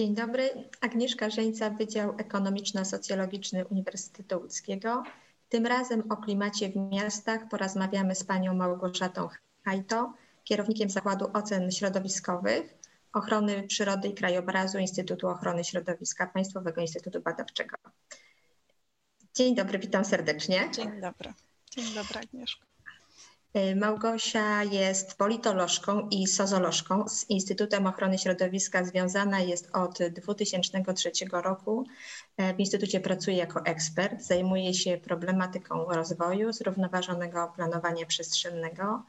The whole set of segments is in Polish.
Dzień dobry, Agnieszka Żeńca, Wydział Ekonomiczno-Socjologiczny Uniwersytetu Łódzkiego. Tym razem o klimacie w miastach porozmawiamy z panią Małgorzatą Hajto, kierownikiem Zakładu Ocen Środowiskowych, Ochrony Przyrody i Krajobrazu Instytutu Ochrony Środowiska Państwowego Instytutu Badawczego. Dzień dobry, witam serdecznie. Dzień dobry. Dzień dobry, Agnieszka. Y, Małgosia jest politolożką i sozolożką z Instytutem Ochrony Środowiska. Związana jest od 2003 roku. Y, w Instytucie pracuje jako ekspert. Zajmuje się problematyką rozwoju, zrównoważonego planowania przestrzennego,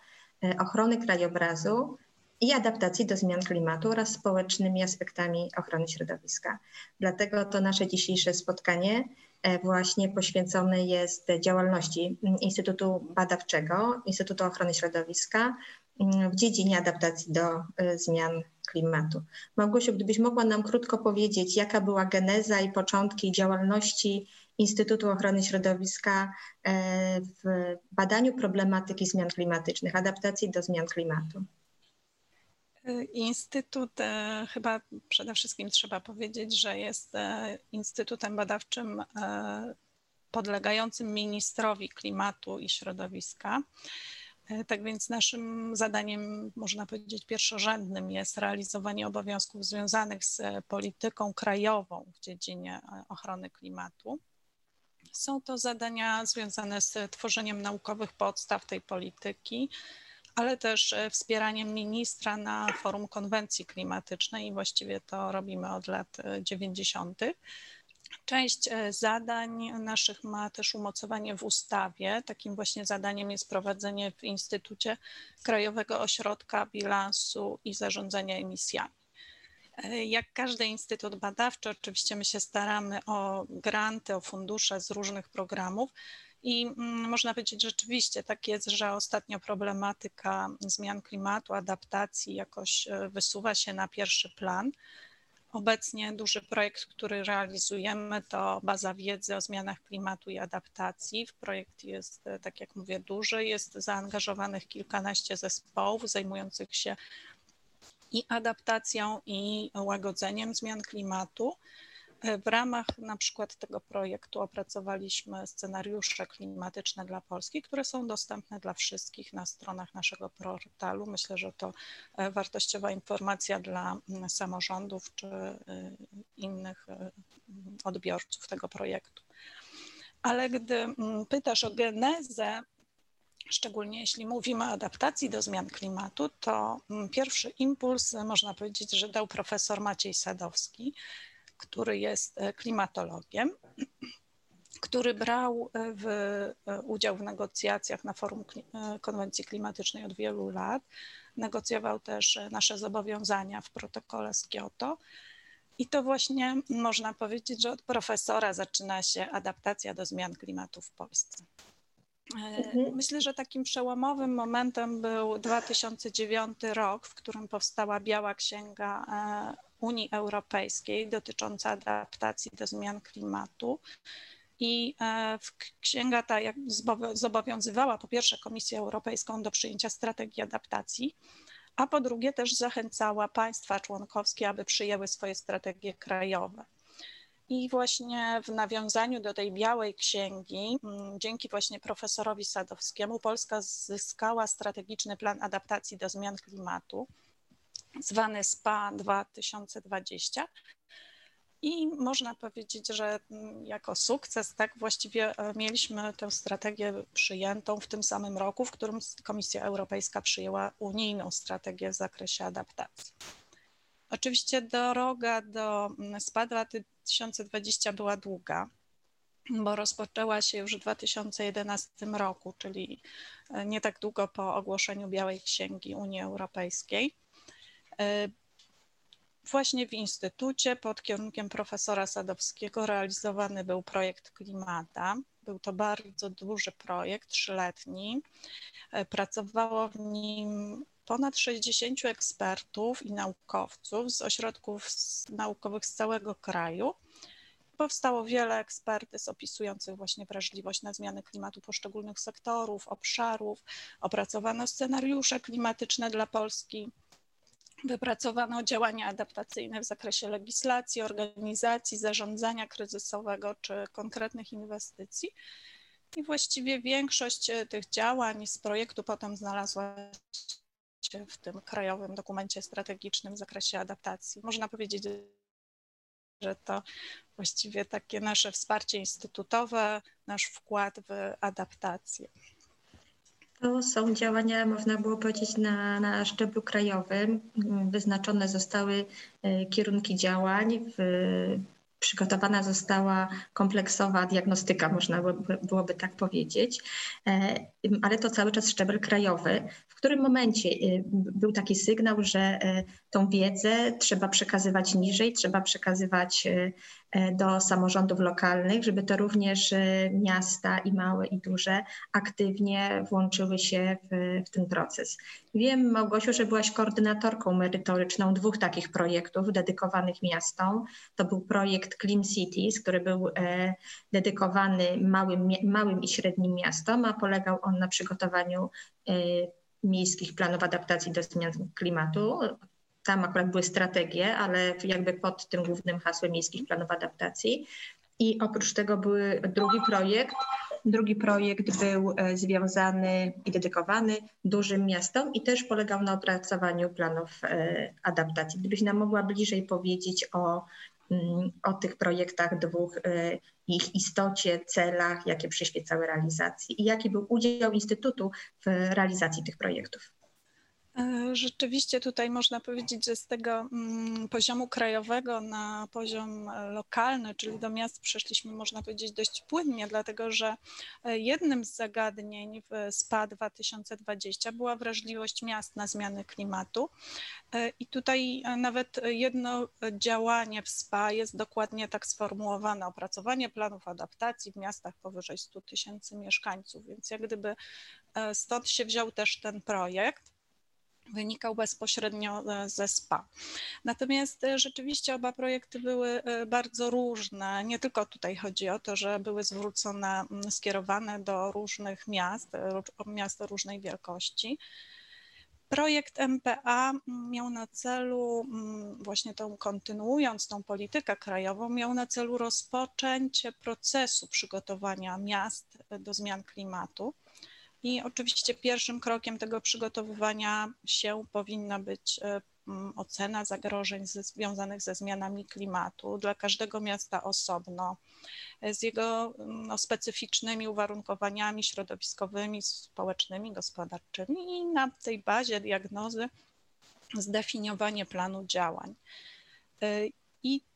y, ochrony krajobrazu i adaptacji do zmian klimatu oraz społecznymi aspektami ochrony środowiska. Dlatego to nasze dzisiejsze spotkanie właśnie poświęcony jest działalności Instytutu Badawczego, Instytutu Ochrony Środowiska mm, w dziedzinie adaptacji do e, zmian klimatu. Małgosiu, gdybyś mogła nam krótko powiedzieć, jaka była geneza i początki działalności Instytutu Ochrony Środowiska e, w badaniu problematyki zmian klimatycznych, adaptacji do zmian klimatu. Instytut, e, chyba przede wszystkim trzeba powiedzieć, że jest e, instytutem badawczym e, podlegającym ministrowi klimatu i środowiska. Tak więc naszym zadaniem, można powiedzieć, pierwszorzędnym jest realizowanie obowiązków związanych z polityką krajową w dziedzinie ochrony klimatu. Są to zadania związane z tworzeniem naukowych podstaw tej polityki, ale też e, wspieraniem ministra na forum konwencji klimatycznej i właściwie to robimy od lat 90. E, Część e, zadań naszych ma też umocowanie w ustawie. Takim właśnie zadaniem jest prowadzenie w Instytucie Krajowego Ośrodka Bilansu i Zarządzania Emisjami. Jak każdy instytut badawczy, oczywiście my się staramy o granty, o fundusze z różnych programów. I mm, można powiedzieć rzeczywiście tak jest, że ostatnio problematyka zmian klimatu, adaptacji jakoś e, wysuwa się na pierwszy plan. Obecnie duży projekt, który realizujemy, to baza wiedzy o zmianach klimatu i adaptacji. Projekt jest, e, tak jak mówię, duży, jest zaangażowanych kilkanaście zespołów zajmujących się i adaptacją, i łagodzeniem zmian klimatu. W ramach na przykład tego projektu opracowaliśmy scenariusze klimatyczne dla Polski, które są dostępne dla wszystkich na stronach naszego portalu. Myślę, że to e, wartościowa informacja dla samorządów czy e, innych e, odbiorców tego projektu. Ale gdy pytasz o genezę, szczególnie jeśli mówimy o adaptacji do zmian klimatu, to pierwszy impuls można powiedzieć, że dał profesor Maciej Sadowski, który jest e, klimatologiem, który brał e, w, e, udział w negocjacjach na forum konwencji klimatycznej od wielu lat. Negocjował też nasze zobowiązania w protokole z Kioto. I to właśnie można powiedzieć, że od profesora zaczyna się adaptacja do zmian klimatu w Polsce. Mhm. Myślę, że takim przełomowym momentem był 2009 rok, w którym powstała Biała Księga Unii Europejskiej dotycząca adaptacji do zmian klimatu. I e, księga ta zobowiązywała po pierwsze Komisję Europejską do przyjęcia strategii adaptacji, a po drugie też zachęcała państwa członkowskie, aby przyjęły swoje strategie krajowe. I właśnie w nawiązaniu do tej białej księgi, dzięki właśnie profesorowi Sadowskiemu, Polska zyskała strategiczny plan adaptacji do zmian klimatu zwany SPA 2020. I można powiedzieć, że mm, jako sukces, tak właściwie e, mieliśmy tę strategię przyjętą w tym samym roku, w którym Komisja Europejska przyjęła unijną strategię w zakresie adaptacji. Oczywiście droga do mm, SPA 2020 była długa, bo rozpoczęła się już w 2011 roku, czyli e, nie tak długo po ogłoszeniu Białej Księgi Unii Europejskiej. E, właśnie w instytucie pod kierunkiem profesora Sadowskiego realizowany był projekt Klimata. Był to bardzo duży projekt, trzyletni. E, pracowało w nim ponad 60 ekspertów i naukowców z ośrodków naukowych z całego kraju. Powstało wiele ekspertyz opisujących właśnie wrażliwość na zmiany klimatu poszczególnych sektorów, obszarów. Opracowano scenariusze klimatyczne dla Polski Wypracowano działania adaptacyjne w zakresie legislacji, organizacji, zarządzania kryzysowego czy konkretnych inwestycji. I właściwie większość e, tych działań z projektu potem znalazła się w tym krajowym dokumencie strategicznym w zakresie adaptacji. Można powiedzieć, że to właściwie takie nasze wsparcie instytutowe, nasz wkład w adaptację. To są działania, można było powiedzieć, na, na szczeblu krajowym. Wyznaczone zostały e, kierunki działań w przygotowana została kompleksowa diagnostyka, można byłoby tak powiedzieć, e, ale to cały czas szczebel krajowy. W którym momencie e, był taki sygnał, że tą wiedzę trzeba przekazywać niżej, trzeba przekazywać do samorządów lokalnych, żeby to również e, miasta i małe i duże aktywnie włączyły się w, w, ten proces. Wiem, Małgosiu, że byłaś koordynatorką merytoryczną dwóch takich projektów dedykowanych miastom. To był projekt Clean Cities, który był e, dedykowany małym, małym i średnim miastom, a polegał on na przygotowaniu miejskich planów adaptacji do zmian klimatu tam akurat były strategie, ale jakby pod tym głównym hasłem miejskich planów adaptacji. I oprócz tego był drugi projekt. Drugi projekt był e, związany i dedykowany dużym miastom i też polegał na opracowaniu planów e, adaptacji. Gdybyś nam mogła bliżej powiedzieć o, mm, o tych projektach dwóch, e, ich istocie, celach, jakie przyświecały realizacji i jaki był udział Instytutu w realizacji tych projektów. E, rzeczywiście tutaj można powiedzieć, że z tego mm, poziomu krajowego na poziom e, lokalny, czyli do miast przeszliśmy, można powiedzieć, dość płynnie, dlatego że e, jednym z zagadnień w SPA 2020 była wrażliwość miast na zmiany klimatu. I tutaj nawet jedno działanie w SPA jest dokładnie tak sformułowane: opracowanie planów adaptacji w miastach powyżej 100 tysięcy mieszkańców. Więc jak gdyby stąd się wziął też ten projekt wynikał bezpośrednio e, ze SPA. Natomiast e, rzeczywiście oba projekty były e, bardzo różne. Nie tylko tutaj chodzi o to, że były zwrócone, skierowane do różnych miast, miast różnej wielkości. Projekt MPA miał na celu, właśnie tą kontynuując tą politykę krajową, miał na celu rozpoczęcie procesu przygotowania miast do zmian klimatu. I oczywiście pierwszym krokiem tego przygotowywania się powinna być e, ocena zagrożeń związanych ze zmianami klimatu dla każdego miasta osobno, e, z jego no, specyficznymi uwarunkowaniami środowiskowymi, społecznymi, gospodarczymi i na tej bazie diagnozy zdefiniowanie planu działań.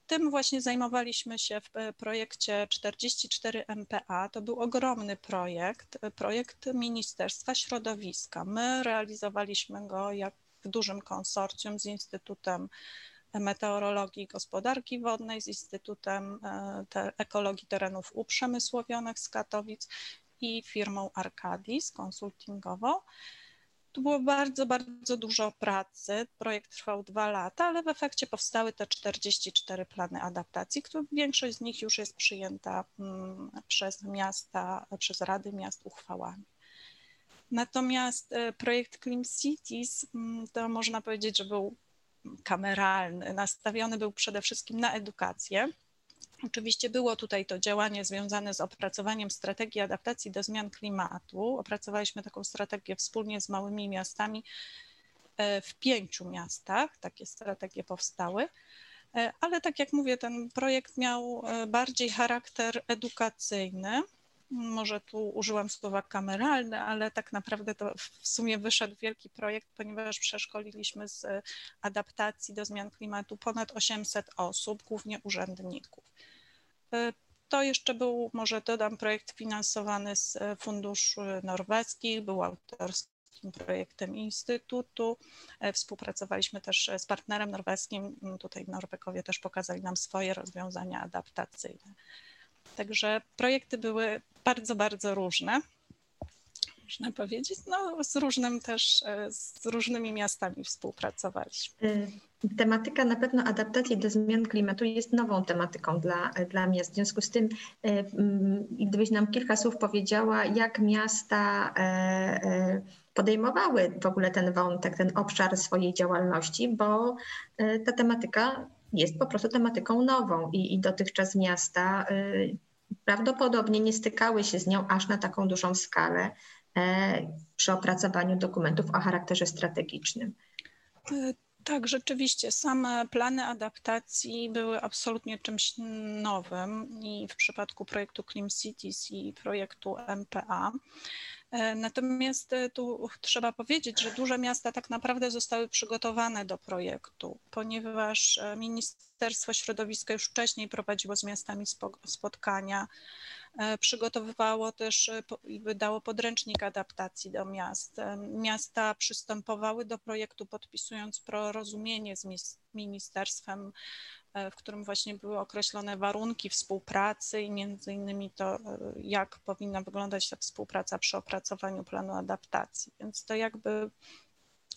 E, tym właśnie zajmowaliśmy się w e, projekcie 44 MPA. To był ogromny projekt, e, projekt Ministerstwa Środowiska. My realizowaliśmy go jak w dużym konsorcjum z Instytutem Meteorologii i Gospodarki Wodnej, z Instytutem e, Ekologii Terenów Uprzemysłowionych z Katowic i firmą Arcadis konsultingową. Tu było bardzo, bardzo dużo pracy. Projekt trwał dwa lata, ale w efekcie powstały te 44 plany adaptacji, które większość z nich już jest przyjęta mm, przez miasta, przez rady miast uchwałami. Natomiast e, projekt Clean Cities mm, to można powiedzieć, że był kameralny, nastawiony był przede wszystkim na edukację Oczywiście było tutaj to działanie związane z opracowaniem strategii adaptacji do zmian klimatu. Opracowaliśmy taką strategię wspólnie z małymi miastami e, w pięciu miastach. Takie strategie powstały. E, ale tak jak mówię, ten projekt miał e, bardziej charakter edukacyjny. Może tu użyłam słowa kameralne, ale tak naprawdę to w sumie wyszedł wielki projekt, ponieważ przeszkoliliśmy z adaptacji do zmian klimatu ponad 800 osób, głównie urzędników. E, to jeszcze był, może dodam, projekt finansowany z e, funduszy norweskich, był autorskim projektem Instytutu. E, współpracowaliśmy też z partnerem norweskim. Tutaj Norwegowie też pokazali nam swoje rozwiązania adaptacyjne. Także projekty były bardzo, bardzo różne można powiedzieć. No, z różnym też, e, z różnymi miastami współpracowaliśmy. E, tematyka na pewno adaptacji do zmian klimatu jest nową tematyką dla, dla miast. W związku z tym, e, gdybyś nam kilka słów powiedziała, jak miasta podejmowały w ogóle ten wątek, ten obszar swojej działalności, bo ta tematyka jest po prostu tematyką nową i, i dotychczas miasta prawdopodobnie nie stykały się z nią aż na taką dużą skalę przy opracowaniu dokumentów o charakterze strategicznym. Tak, rzeczywiście. Same plany adaptacji były absolutnie czymś nowym i w przypadku projektu Clean Cities i projektu MPA. E, natomiast e, tu trzeba powiedzieć, że duże miasta tak naprawdę zostały przygotowane do projektu, ponieważ e, Ministerstwo Środowiska już wcześniej prowadziło z miastami spotkania, przygotowywało też i wydało podręcznik adaptacji do miast. Miasta przystępowały do projektu podpisując porozumienie z ministerstwem w którym właśnie były określone warunki współpracy i między innymi to, e, jak powinna wyglądać ta współpraca przy opracowaniu planu adaptacji. Więc to jakby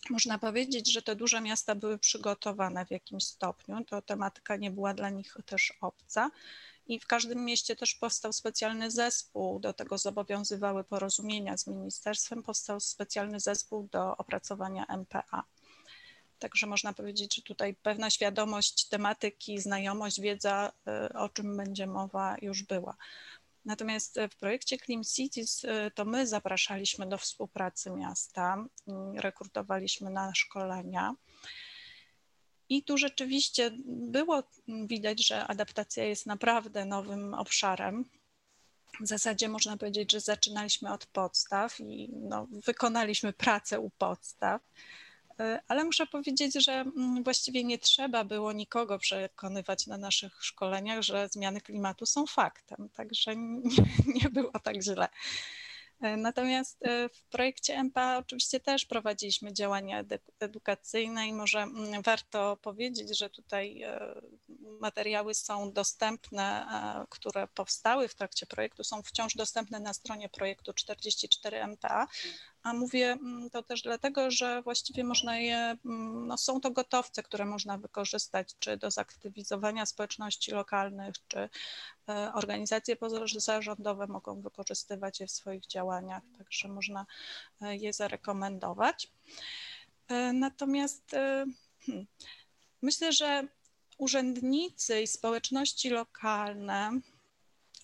można powiedzieć, że te duże miasta były przygotowane w jakimś stopniu. To tematyka nie była dla nich też obca. I w każdym mieście też powstał specjalny zespół, do tego zobowiązywały porozumienia z ministerstwem, powstał specjalny zespół do opracowania MPA. Także można powiedzieć, że tutaj pewna świadomość tematyki, znajomość, wiedza, y, o czym będzie mowa, już była. Natomiast w projekcie Clean Cities y, to my zapraszaliśmy do współpracy miasta, y, rekrutowaliśmy na szkolenia. I tu rzeczywiście było widać, że adaptacja jest naprawdę nowym obszarem. W zasadzie można powiedzieć, że zaczynaliśmy od podstaw i no, wykonaliśmy pracę u podstaw. E, ale muszę powiedzieć, że mm, właściwie nie trzeba było nikogo przekonywać na naszych szkoleniach, że zmiany klimatu są faktem, także nie, było tak źle. E, natomiast e, w projekcie MPA oczywiście też prowadziliśmy działania edukacyjne i może mm, warto powiedzieć, że tutaj materiały są dostępne, które powstały w trakcie projektu, są wciąż dostępne na stronie projektu 44 MPA, a mówię mm, to też dlatego, że właściwie można je, mm, no są to gotowce, które można wykorzystać, czy do zaktywizowania społeczności lokalnych, czy e, organizacje pozarządowe mogą wykorzystywać je w swoich działaniach, także można e, je zarekomendować. E, natomiast hmm, myślę, że urzędnicy i społeczności lokalne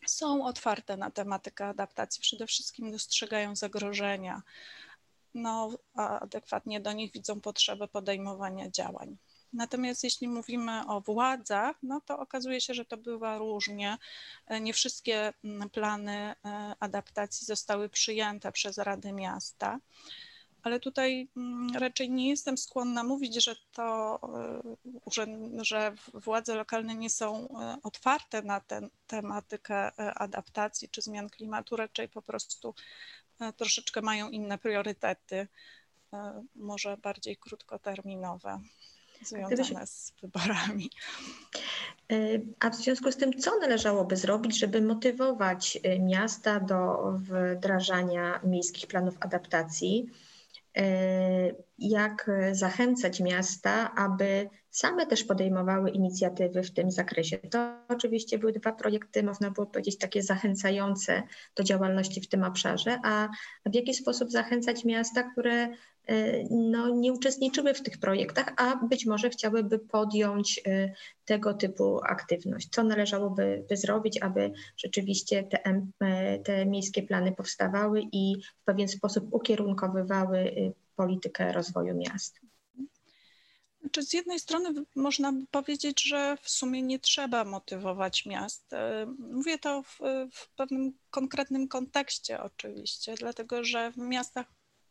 są otwarte na tematykę adaptacji, przede wszystkim dostrzegają zagrożenia, no, a adekwatnie do nich widzą potrzebę podejmowania działań. Natomiast jeśli mówimy o władzach, no to okazuje się, że to bywa różnie. Nie wszystkie mm, plany e, adaptacji zostały przyjęte przez Rady Miasta ale tutaj mm, raczej nie jestem skłonna mówić, że to, e, że, że władze lokalne nie są e, otwarte na tę tematykę e, adaptacji czy zmian klimatu, raczej po prostu troszeczkę mają inne priorytety, może bardziej krótkoterminowe związane z wyborami. A w związku z tym, co należałoby zrobić, żeby motywować miasta do wdrażania miejskich planów adaptacji? E, jak zachęcać miasta, aby same też podejmowały inicjatywy w tym zakresie. To oczywiście były dwa projekty, można było powiedzieć, takie zachęcające do działalności w tym obszarze, a w jaki sposób zachęcać miasta, które no, nie uczestniczyły w tych projektach, a być może chciałyby podjąć e, tego typu aktywność. Co należałoby by zrobić, aby rzeczywiście te, e, te miejskie plany powstawały i w pewien sposób ukierunkowywały politykę rozwoju miast? Znaczy z jednej strony można by powiedzieć, że w sumie nie trzeba motywować miast. Mówię to w, w pewnym konkretnym kontekście oczywiście, dlatego że w miastach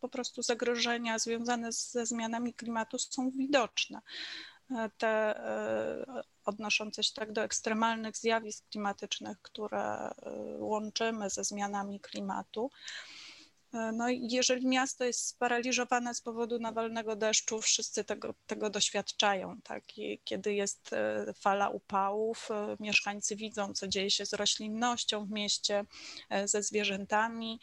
po prostu zagrożenia związane ze zmianami klimatu są widoczne. E, te e, odnoszące się tak do ekstremalnych zjawisk klimatycznych, które e, łączymy ze zmianami klimatu. No i jeżeli miasto jest sparaliżowane z powodu nawalnego deszczu, wszyscy tego, tego doświadczają. Tak? I kiedy jest fala upałów, mieszkańcy widzą, co dzieje się z roślinnością w mieście, ze zwierzętami.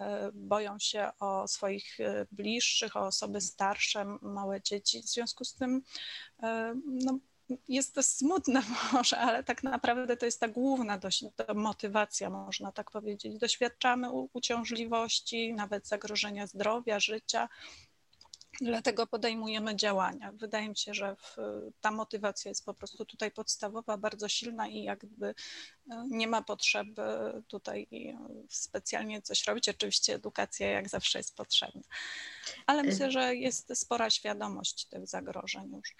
E, boją się o swoich e, bliższych, o osoby starsze, małe dzieci. W związku z tym e, no, jest to smutne może, ale tak naprawdę to jest ta główna dość, motywacja, można tak powiedzieć. Doświadczamy uciążliwości, nawet zagrożenia zdrowia, życia, Dlatego podejmujemy działania. Wydaje mi się, że w, ta motywacja jest po prostu tutaj podstawowa, bardzo silna i jakby e, nie ma potrzeby tutaj specjalnie coś robić. Oczywiście edukacja jak zawsze jest potrzebna, ale myślę, że jest spora świadomość tych zagrożeń już.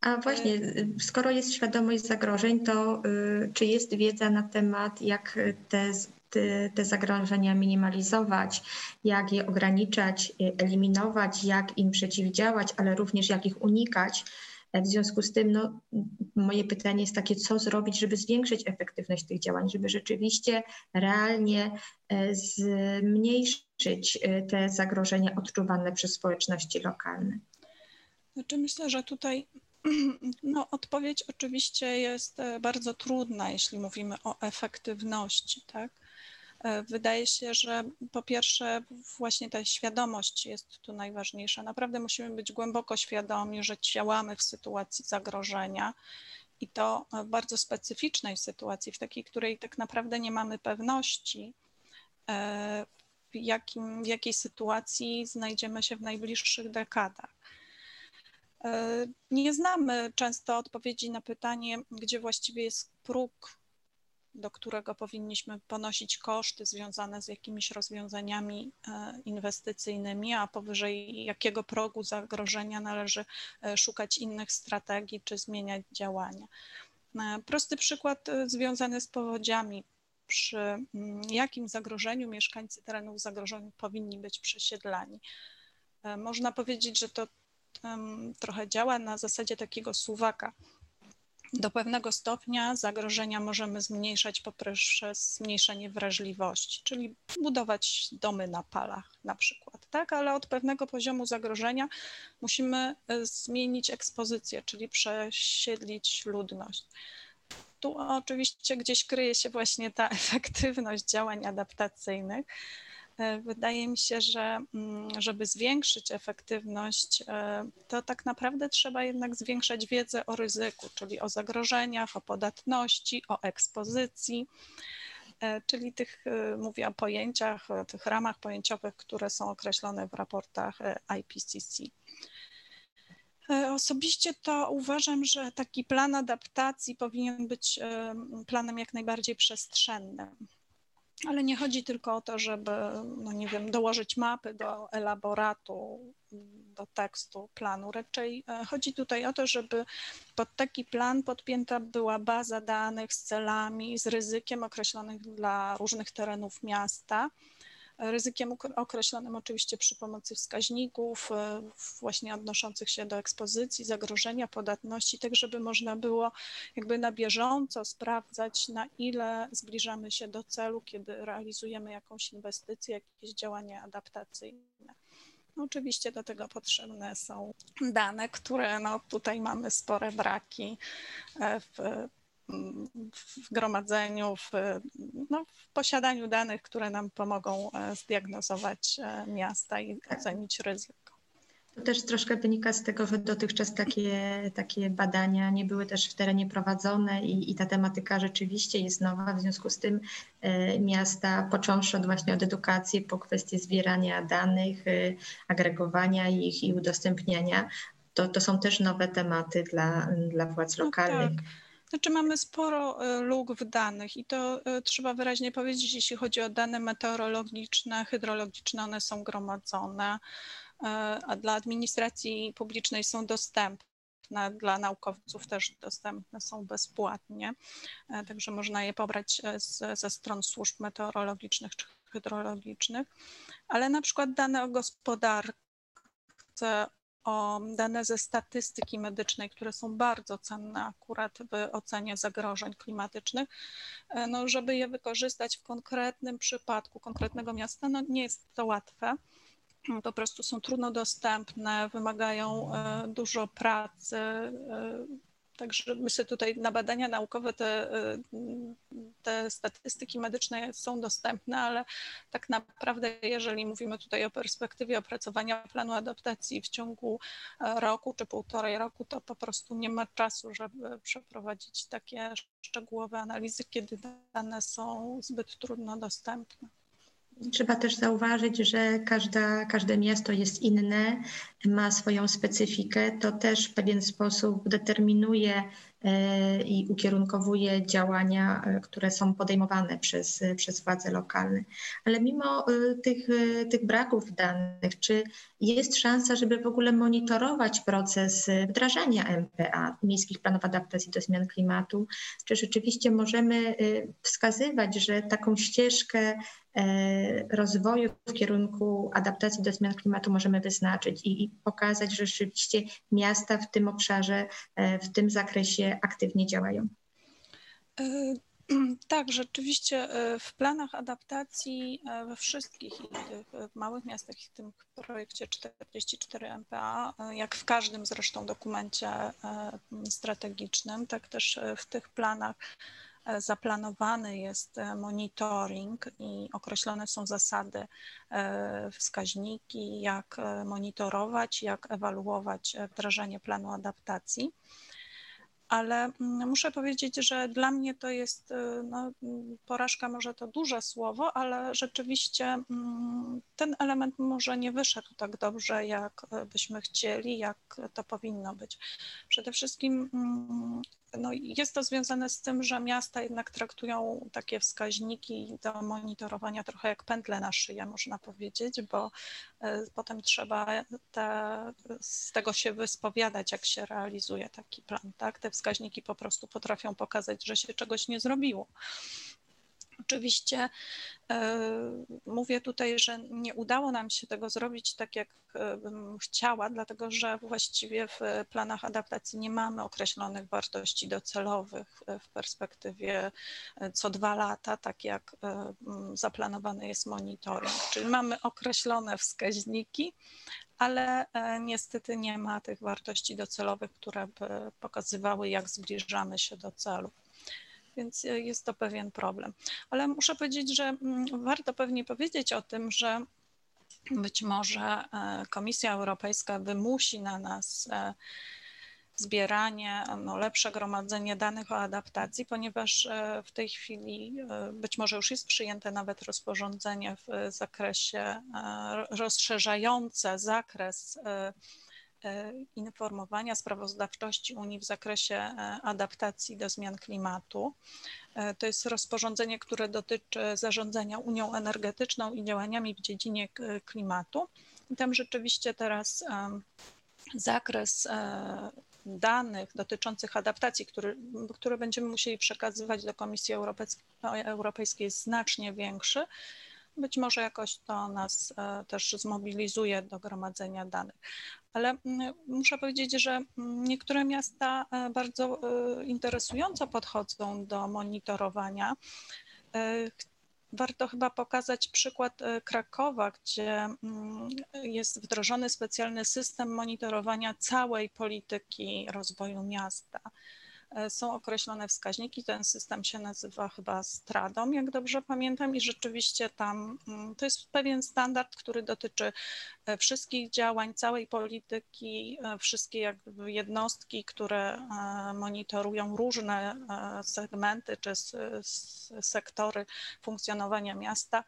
A właśnie, y, skoro jest świadomość zagrożeń, to y, czy jest wiedza na temat, jak te, te, zagrożenia minimalizować, jak je ograniczać, y, eliminować, jak im przeciwdziałać, ale również jak ich unikać? E, w związku z tym, no, moje pytanie jest takie, co zrobić, żeby zwiększyć efektywność tych działań, żeby rzeczywiście realnie e, zmniejszyć e, te zagrożenia odczuwane przez społeczności lokalne? Znaczy myślę, że tutaj no, odpowiedź oczywiście jest e, bardzo trudna, jeśli mówimy o efektywności, tak? E, wydaje się, że po pierwsze właśnie ta świadomość jest tu najważniejsza. Naprawdę musimy być głęboko świadomi, że działamy w sytuacji zagrożenia i to w bardzo specyficznej sytuacji, w takiej, której tak naprawdę nie mamy pewności, e, w, jakim, w jakiej sytuacji znajdziemy się w najbliższych dekadach. E, nie znamy często odpowiedzi na pytanie, gdzie właściwie jest próg, do którego powinniśmy ponosić koszty związane z jakimiś rozwiązaniami e, inwestycyjnymi, a powyżej jakiego progu zagrożenia należy e, szukać innych strategii czy zmieniać działania. Prosty przykład związany z powodziami. Przy mm, jakim zagrożeniu mieszkańcy terenów zagrożonych powinni być przesiedlani? Można powiedzieć, że to trochę działa na zasadzie takiego suwaka. Do pewnego stopnia zagrożenia możemy zmniejszać poprzez zmniejszenie wrażliwości, czyli budować domy na palach na przykład, tak? Ale od pewnego poziomu zagrożenia musimy e, zmienić ekspozycję, czyli przesiedlić ludność. Tu oczywiście gdzieś kryje się właśnie ta efektywność działań adaptacyjnych, wydaje mi się, że mm, żeby zwiększyć efektywność, e, to tak naprawdę trzeba jednak zwiększać wiedzę o ryzyku, czyli o zagrożeniach, o podatności, o ekspozycji, e, czyli tych, mówię o pojęciach, o tych ramach pojęciowych, które są określone w raportach IPCC. Osobiście to uważam, że taki plan adaptacji powinien być planem jak najbardziej przestrzennym. Ale nie chodzi tylko o to, żeby, no nie wiem, dołożyć mapy do elaboratu, do tekstu planu. Raczej e, chodzi tutaj o to, żeby pod taki plan podpięta była baza danych z celami, z ryzykiem określonych dla różnych terenów miasta ryzykiem określonym oczywiście przy pomocy wskaźników, e, właśnie odnoszących się do ekspozycji, zagrożenia, podatności, tak żeby można było jakby na bieżąco sprawdzać, na ile zbliżamy się do celu, kiedy realizujemy jakąś inwestycję, jakieś działanie adaptacyjne. No oczywiście do tego potrzebne są dane, które no tutaj mamy spore braki e, w w gromadzeniu, w, no, w posiadaniu danych, które nam pomogą e, zdiagnozować e, miasta i ocenić ryzyko. To też troszkę wynika z tego, że dotychczas takie, takie badania nie były też w terenie prowadzone i, i ta tematyka rzeczywiście jest nowa. W związku z tym e, miasta, począwszy od właśnie od edukacji po kwestie zbierania danych, agregowania ich i udostępniania, to, to są też nowe tematy dla, dla władz no lokalnych. No tak. Znaczy mamy sporo e, luk w danych i to e, trzeba wyraźnie powiedzieć, jeśli chodzi o dane meteorologiczne, hydrologiczne, one są gromadzone, e, a dla administracji publicznej są dostępne dla naukowców też dostępne są bezpłatnie, także można je pobrać z, ze stron służb meteorologicznych czy hydrologicznych, ale na przykład dane o gospodarce, o dane ze statystyki medycznej, które są bardzo cenne akurat w ocenie zagrożeń klimatycznych, e, no, żeby je wykorzystać w konkretnym przypadku konkretnego miasta, no nie jest to łatwe. Po prostu są trudno dostępne, wymagają e, dużo pracy. Także myślę tutaj na badania naukowe te te statystyki medyczne są dostępne, ale tak naprawdę, jeżeli mówimy tutaj o perspektywie opracowania planu adaptacji w ciągu e, roku czy półtorej roku, to po prostu nie ma czasu, żeby przeprowadzić takie szczegółowe analizy, kiedy dane są zbyt trudno dostępne. Trzeba też zauważyć, że każda, każde miasto jest inne, ma swoją specyfikę. To też w pewien sposób determinuje i ukierunkowuje działania, e, które są podejmowane przez, przez władze lokalne. Ale mimo e, tych, tych braków danych, czy jest szansa, żeby w ogóle monitorować proces wdrażania MPA, miejskich planów adaptacji do zmian klimatu? Czy rzeczywiście możemy wskazywać, że taką ścieżkę rozwoju w kierunku adaptacji do zmian klimatu możemy wyznaczyć i, i pokazać, że rzeczywiście miasta w tym obszarze, w tym zakresie aktywnie działają. E, tak, rzeczywiście e, w planach adaptacji e, we wszystkich tych małych miastach i w tym projekcie 44 MPA, jak w każdym zresztą dokumencie strategicznym, tak też w tych planach zaplanowany jest monitoring i określone są zasady, wskaźniki, jak monitorować, jak ewaluować wdrażanie planu adaptacji ale mm, muszę powiedzieć, że dla mnie to jest, y, no, porażka może to duże słowo, ale rzeczywiście mm, ten element może nie wyszedł tak dobrze, jak byśmy chcieli, jak to powinno być. Przede wszystkim mm, no, jest to związane z tym, że miasta jednak traktują takie wskaźniki do monitorowania trochę jak pętle na szyję, można powiedzieć, bo e, potem trzeba te, z tego się wyspowiadać, jak się realizuje taki plan. Tak? Te wskaźniki po prostu potrafią pokazać, że się czegoś nie zrobiło. Oczywiście e, mówię tutaj, że nie udało nam się tego zrobić tak, jak e, bym chciała, dlatego że właściwie w planach adaptacji nie mamy określonych wartości docelowych w perspektywie e, co dwa lata, tak jak zaplanowany jest monitoring. Czyli mamy określone wskaźniki, ale niestety nie ma tych wartości docelowych, które by pokazywały, jak zbliżamy się do celów więc e, jest to pewien problem. Ale muszę powiedzieć, że mm, warto pewnie powiedzieć o tym, że być może e, Komisja Europejska wymusi na nas e, zbieranie, no, lepsze gromadzenie danych o adaptacji, ponieważ w tej chwili być może już jest przyjęte nawet rozporządzenie w zakresie rozszerzające zakres informowania sprawozdawczości Unii w zakresie e, adaptacji do zmian klimatu. E, to jest rozporządzenie, które dotyczy zarządzania Unią Energetyczną i działaniami w dziedzinie klimatu. I tam rzeczywiście teraz zakres danych dotyczących adaptacji, który, które będziemy musieli przekazywać do Komisji Europejskiej, jest znacznie większy być może jakoś to nas e, też zmobilizuje do gromadzenia danych. Ale mm, muszę powiedzieć, że mm, niektóre miasta e, bardzo e, interesująco podchodzą do monitorowania. Warto chyba pokazać przykład Krakowa, gdzie mm, jest wdrożony specjalny system monitorowania całej polityki rozwoju miasta. E, są określone wskaźniki. Ten system się nazywa chyba Stradą, jak dobrze pamiętam, i rzeczywiście tam mm, to jest pewien standard, który dotyczy e, wszystkich działań, całej polityki, e, wszystkie jakby jednostki, które monitorują różne segmenty czy sektory funkcjonowania miasta,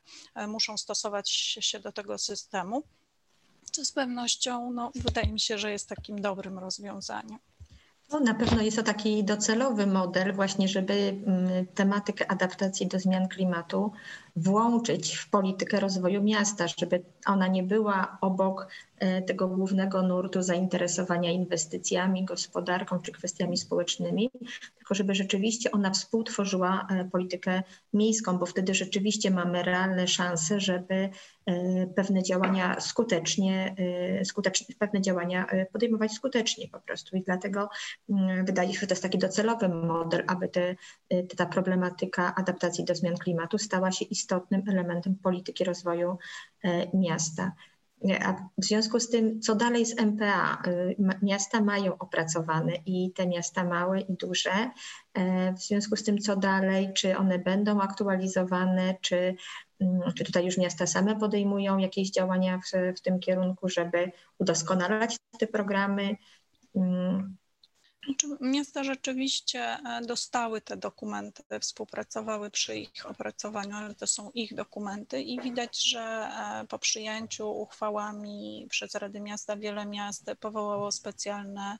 muszą stosować się do tego systemu. Co z pewnością, no, wydaje mi się, że jest takim dobrym rozwiązaniem. No, na pewno jest to taki docelowy model, właśnie, żeby mm, tematykę adaptacji do zmian klimatu włączyć w politykę rozwoju miasta, żeby ona nie była obok e, tego głównego nurtu zainteresowania inwestycjami, gospodarką czy kwestiami społecznymi, tylko żeby rzeczywiście ona współtworzyła e, politykę miejską, bo wtedy rzeczywiście mamy realne szanse, żeby e, pewne działania skutecznie, skutecznie pewne działania podejmować skutecznie po prostu. I dlatego mm, wydaje się, że to jest taki docelowy model, aby te, ta problematyka adaptacji do zmian klimatu stała się istotną istotnym elementem polityki rozwoju e, miasta. A w związku z tym, co dalej z MPA? Miasta mają opracowane i te miasta małe i duże. W związku z tym, co dalej? Czy one będą aktualizowane? Czy, mm, czy tutaj już miasta same podejmują jakieś działania w, w tym kierunku, żeby udoskonalać te programy? Znaczy, miasta rzeczywiście e, dostały te dokumenty, współpracowały przy ich opracowaniu, ale to są ich dokumenty i widać, że e, po przyjęciu uchwałami przez Rady Miasta wiele miast powołało specjalne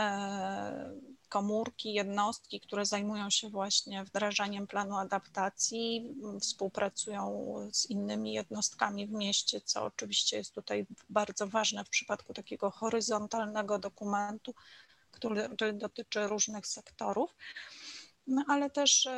e, komórki, jednostki, które zajmują się właśnie wdrażaniem planu adaptacji, współpracują z innymi jednostkami w mieście, co oczywiście jest tutaj bardzo ważne w przypadku takiego horyzontalnego dokumentu, który, dotyczy różnych sektorów. No ale też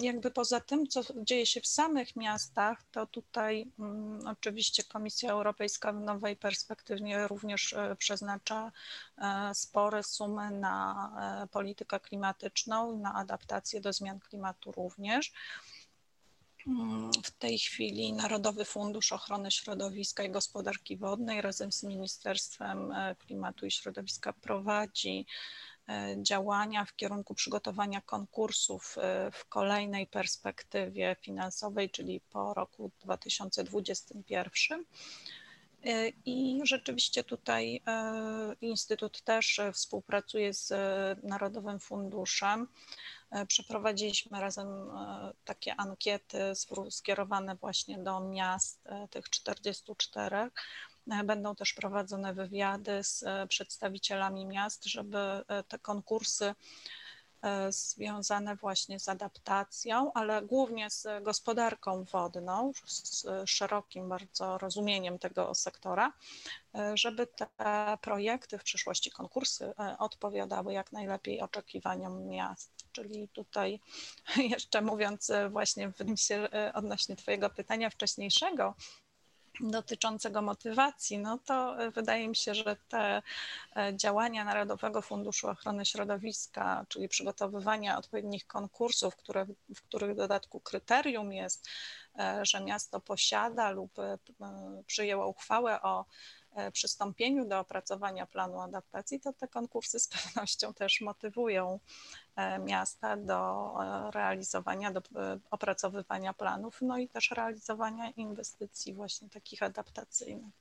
jakby poza tym, co dzieje się w samych miastach, to tutaj um, oczywiście Komisja Europejska w nowej perspektywie również e, przeznacza e, spore sumy na e, politykę klimatyczną, na adaptację do zmian klimatu również. W tej chwili Narodowy Fundusz Ochrony Środowiska i Gospodarki Wodnej razem z Ministerstwem e, Klimatu i Środowiska prowadzi e, działania w kierunku przygotowania konkursów e, w kolejnej perspektywie finansowej, czyli po roku 2021. I rzeczywiście tutaj Instytut też współpracuje z Narodowym Funduszem przeprowadziliśmy razem e, takie ankiety skierowane właśnie do miast, e, tych 44. Będą też prowadzone wywiady z przedstawicielami miast, żeby te konkursy związane właśnie z adaptacją, ale głównie z gospodarką wodną, z szerokim bardzo rozumieniem tego sektora, żeby te projekty w przyszłości, konkursy odpowiadały jak najlepiej oczekiwaniom miast. Czyli tutaj jeszcze mówiąc właśnie w się odnośnie Twojego pytania wcześniejszego, dotyczącego motywacji, no to wydaje mi się, że te e, działania Narodowego Funduszu Ochrony Środowiska, czyli przygotowywania odpowiednich konkursów, które, w których w dodatku kryterium jest, e, że miasto posiada lub e, przyjęło uchwałę o E, przystąpieniu do opracowania planu adaptacji, to te konkursy z pewnością też motywują e, miasta do e, realizowania, do opracowywania planów, no i też realizowania inwestycji właśnie takich adaptacyjnych.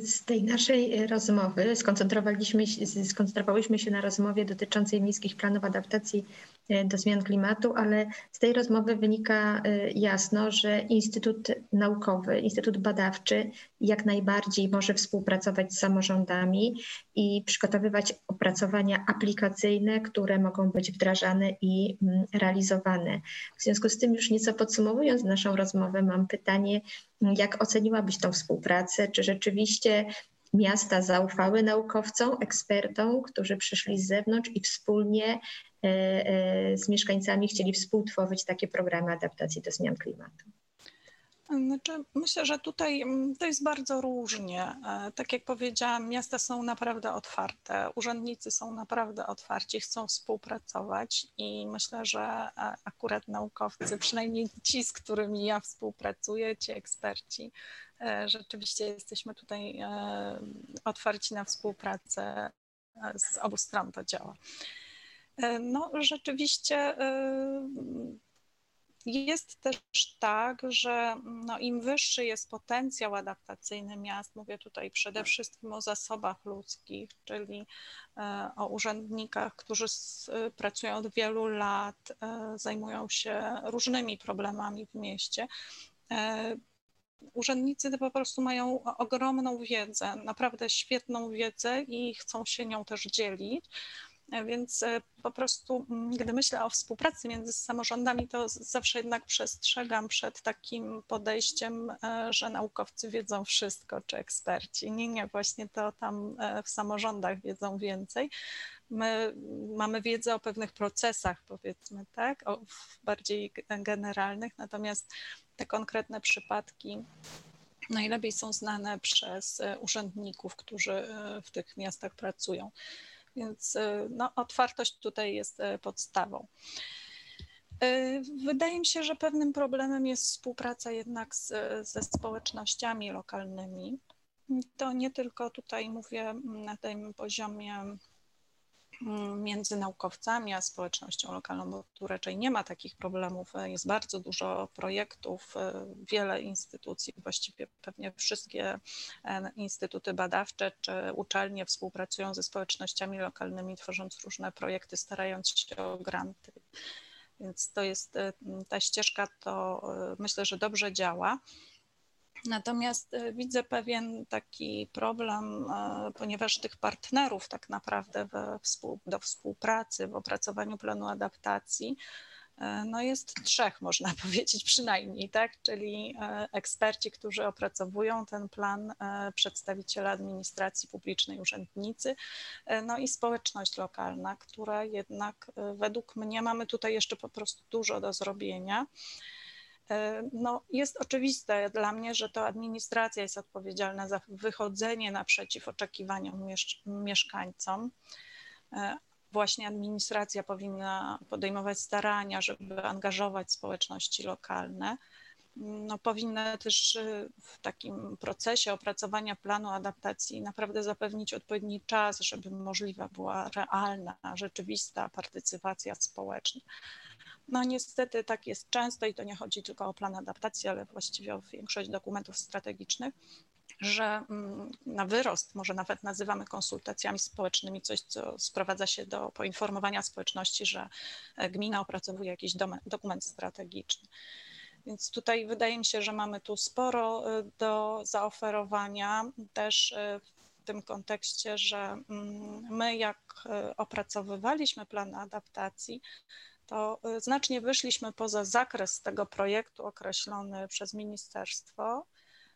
Z tej naszej rozmowy skoncentrowaliśmy, skoncentrowałyśmy się na rozmowie dotyczącej miejskich planów adaptacji E, do zmian klimatu, ale z tej rozmowy wynika e, jasno, że Instytut Naukowy, Instytut Badawczy jak najbardziej może współpracować z samorządami i przygotowywać opracowania aplikacyjne, które mogą być wdrażane i mm, realizowane. W związku z tym, już nieco podsumowując naszą rozmowę, mam pytanie, jak oceniłabyś tą współpracę? Czy rzeczywiście miasta zaufały naukowcom, ekspertom, którzy przyszli z zewnątrz i wspólnie e, e, z mieszkańcami chcieli współtworzyć takie programy adaptacji do zmian klimatu. Znaczy, myślę, że tutaj mm, to jest bardzo różnie. E, tak jak powiedziałam, miasta są naprawdę otwarte, urzędnicy są naprawdę otwarci, chcą współpracować i myślę, że akurat naukowcy, przynajmniej ci, z którymi ja współpracuję, ci eksperci, E, rzeczywiście jesteśmy tutaj e, otwarci na współpracę. E, z obu stron to działa. No, rzeczywiście jest też tak, że no, im wyższy jest potencjał adaptacyjny miast, mówię tutaj przede wszystkim o zasobach ludzkich, czyli o urzędnikach, którzy pracują od wielu lat, zajmują się różnymi problemami w mieście urzędnicy po prostu mają ogromną wiedzę, naprawdę świetną wiedzę i chcą się nią też dzielić. Więc e, po prostu, mm, gdy myślę o współpracy między samorządami, to zawsze jednak przestrzegam przed takim podejściem, e, że naukowcy wiedzą wszystko, czy eksperci. Nie, nie, właśnie to tam e, w samorządach wiedzą więcej. My mamy wiedzę o pewnych procesach, powiedzmy, tak, o bardziej generalnych, natomiast te konkretne przypadki najlepiej są znane przez e, urzędników, którzy e, w tych miastach pracują. Więc e, no, otwartość tutaj jest podstawą. Wydaje mi się, że pewnym problemem jest współpraca jednak z, ze społecznościami lokalnymi. To nie tylko tutaj mówię na tym poziomie między naukowcami a społecznością lokalną, bo tu raczej nie ma takich problemów. Jest bardzo dużo projektów, e, wiele instytucji, właściwie pewnie wszystkie e, instytuty badawcze czy uczelnie współpracują ze społecznościami lokalnymi, tworząc różne projekty, starając się o granty. Więc to jest e, ta ścieżka, to myślę, że dobrze działa. Natomiast e, widzę pewien taki problem, e, ponieważ tych partnerów tak naprawdę współ, do współpracy w opracowaniu planu adaptacji e, no jest trzech, można powiedzieć przynajmniej, tak? Czyli eksperci, którzy opracowują ten plan, przedstawiciele administracji publicznej, urzędnicy, no i społeczność lokalna, która jednak według mnie mamy tutaj jeszcze po prostu dużo do zrobienia. E, no, jest oczywiste dla mnie, że to administracja jest odpowiedzialna za wychodzenie naprzeciw oczekiwaniom mieszkańcom. E, właśnie administracja powinna podejmować starania, żeby angażować społeczności lokalne. No, powinna też e, w takim procesie opracowania planu adaptacji naprawdę zapewnić odpowiedni czas, żeby możliwa była realna, rzeczywista partycypacja społeczna. No niestety tak jest często i to nie chodzi tylko o plan adaptacji, ale właściwie o większość dokumentów strategicznych, że mm, na wyrost, może nawet nazywamy konsultacjami społecznymi coś, co sprowadza się do poinformowania społeczności, że e, gmina opracowuje jakiś dokument strategiczny. Więc tutaj wydaje mi się, że mamy tu sporo e, do zaoferowania, też e, w tym kontekście, że mm, my jak opracowywaliśmy plan adaptacji, to y, znacznie wyszliśmy poza zakres tego projektu określony przez ministerstwo,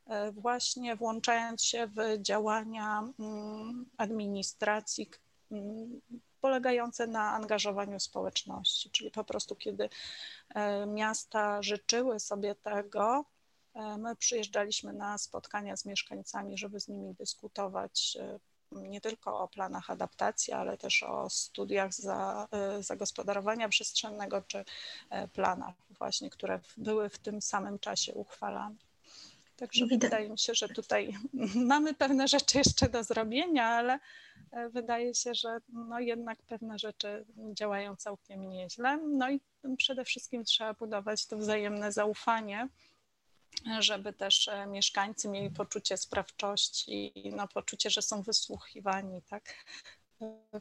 y, właśnie włączając się w działania mm, administracji mm, polegające na angażowaniu społeczności, czyli po prostu kiedy y, miasta życzyły sobie tego, my przyjeżdżaliśmy na spotkania z mieszkańcami, żeby z nimi dyskutować nie tylko o planach adaptacji, ale też o studiach za, e, zagospodarowania przestrzennego czy e, planach właśnie, które były w tym samym czasie uchwalane. Także Widać. wydaje mi się, że tutaj mamy pewne rzeczy jeszcze do zrobienia, ale e, wydaje się, że no jednak pewne rzeczy działają całkiem nieźle. No i przede wszystkim trzeba budować to wzajemne zaufanie żeby też e, mieszkańcy mieli poczucie sprawczości, no, poczucie, że są wysłuchiwani, tak?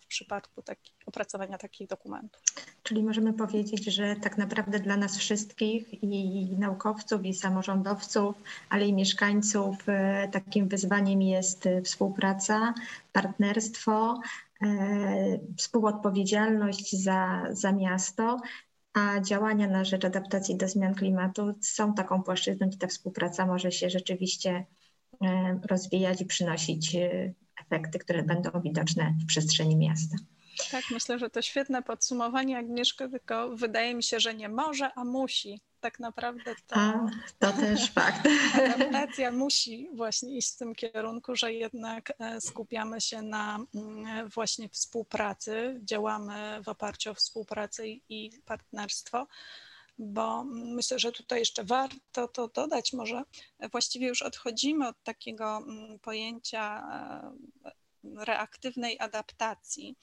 w przypadku taki, opracowania takich dokumentów. Czyli możemy powiedzieć, że tak naprawdę dla nas wszystkich i naukowców, i samorządowców, ale i mieszkańców e, takim wyzwaniem jest współpraca, partnerstwo, e, współodpowiedzialność za, za miasto, a działania na rzecz adaptacji do zmian klimatu są taką płaszczyzną, gdzie ta współpraca może się rzeczywiście e, rozwijać i przynosić e, efekty, które będą widoczne w przestrzeni miasta. Tak, myślę, że to świetne podsumowanie Agnieszko, tylko wydaje mi się, że nie może, a musi. Tak naprawdę to, a, to też fakt. Adaptacja musi właśnie iść w tym kierunku, że jednak e, skupiamy się na mm, właśnie współpracy, działamy w oparciu o współpracę i partnerstwo bo myślę, że tutaj jeszcze warto to dodać, może właściwie już odchodzimy od takiego mm, pojęcia e, reaktywnej adaptacji,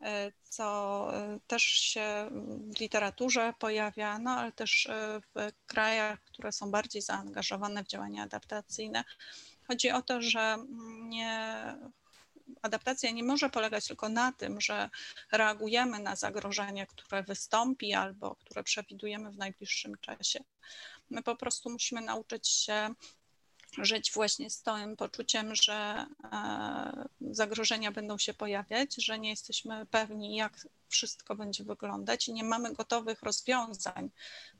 e, co e, też się w literaturze pojawia, no ale też e, w krajach, które są bardziej zaangażowane w działania adaptacyjne. Chodzi o to, że nie, adaptacja nie może polegać tylko na tym, że reagujemy na zagrożenie, które wystąpi albo które przewidujemy w najbliższym czasie. My po prostu musimy nauczyć się żyć właśnie z tym poczuciem, że e, zagrożenia będą się pojawiać, że nie jesteśmy pewni, jak wszystko będzie wyglądać i nie mamy gotowych rozwiązań.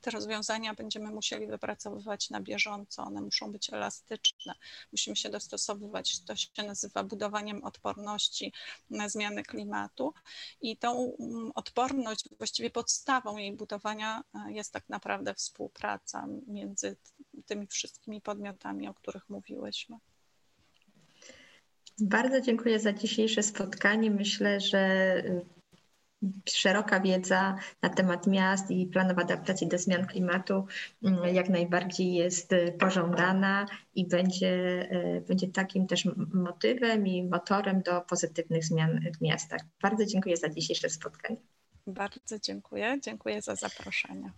Te rozwiązania będziemy musieli wypracowywać na bieżąco, one muszą być elastyczne, musimy się dostosowywać. To się nazywa budowaniem odporności na zmiany klimatu i tą mm, odporność, właściwie podstawą jej budowania e, jest tak naprawdę współpraca między tymi wszystkimi podmiotami, o których mówiłyśmy. Bardzo dziękuję za dzisiejsze spotkanie. Myślę, że szeroka wiedza na temat miast i planów adaptacji do zmian klimatu mm, jak najbardziej jest pożądana i będzie, będzie takim też motywem i motorem do pozytywnych zmian w miastach. Bardzo dziękuję za dzisiejsze spotkanie. Bardzo dziękuję. Dziękuję za zaproszenie.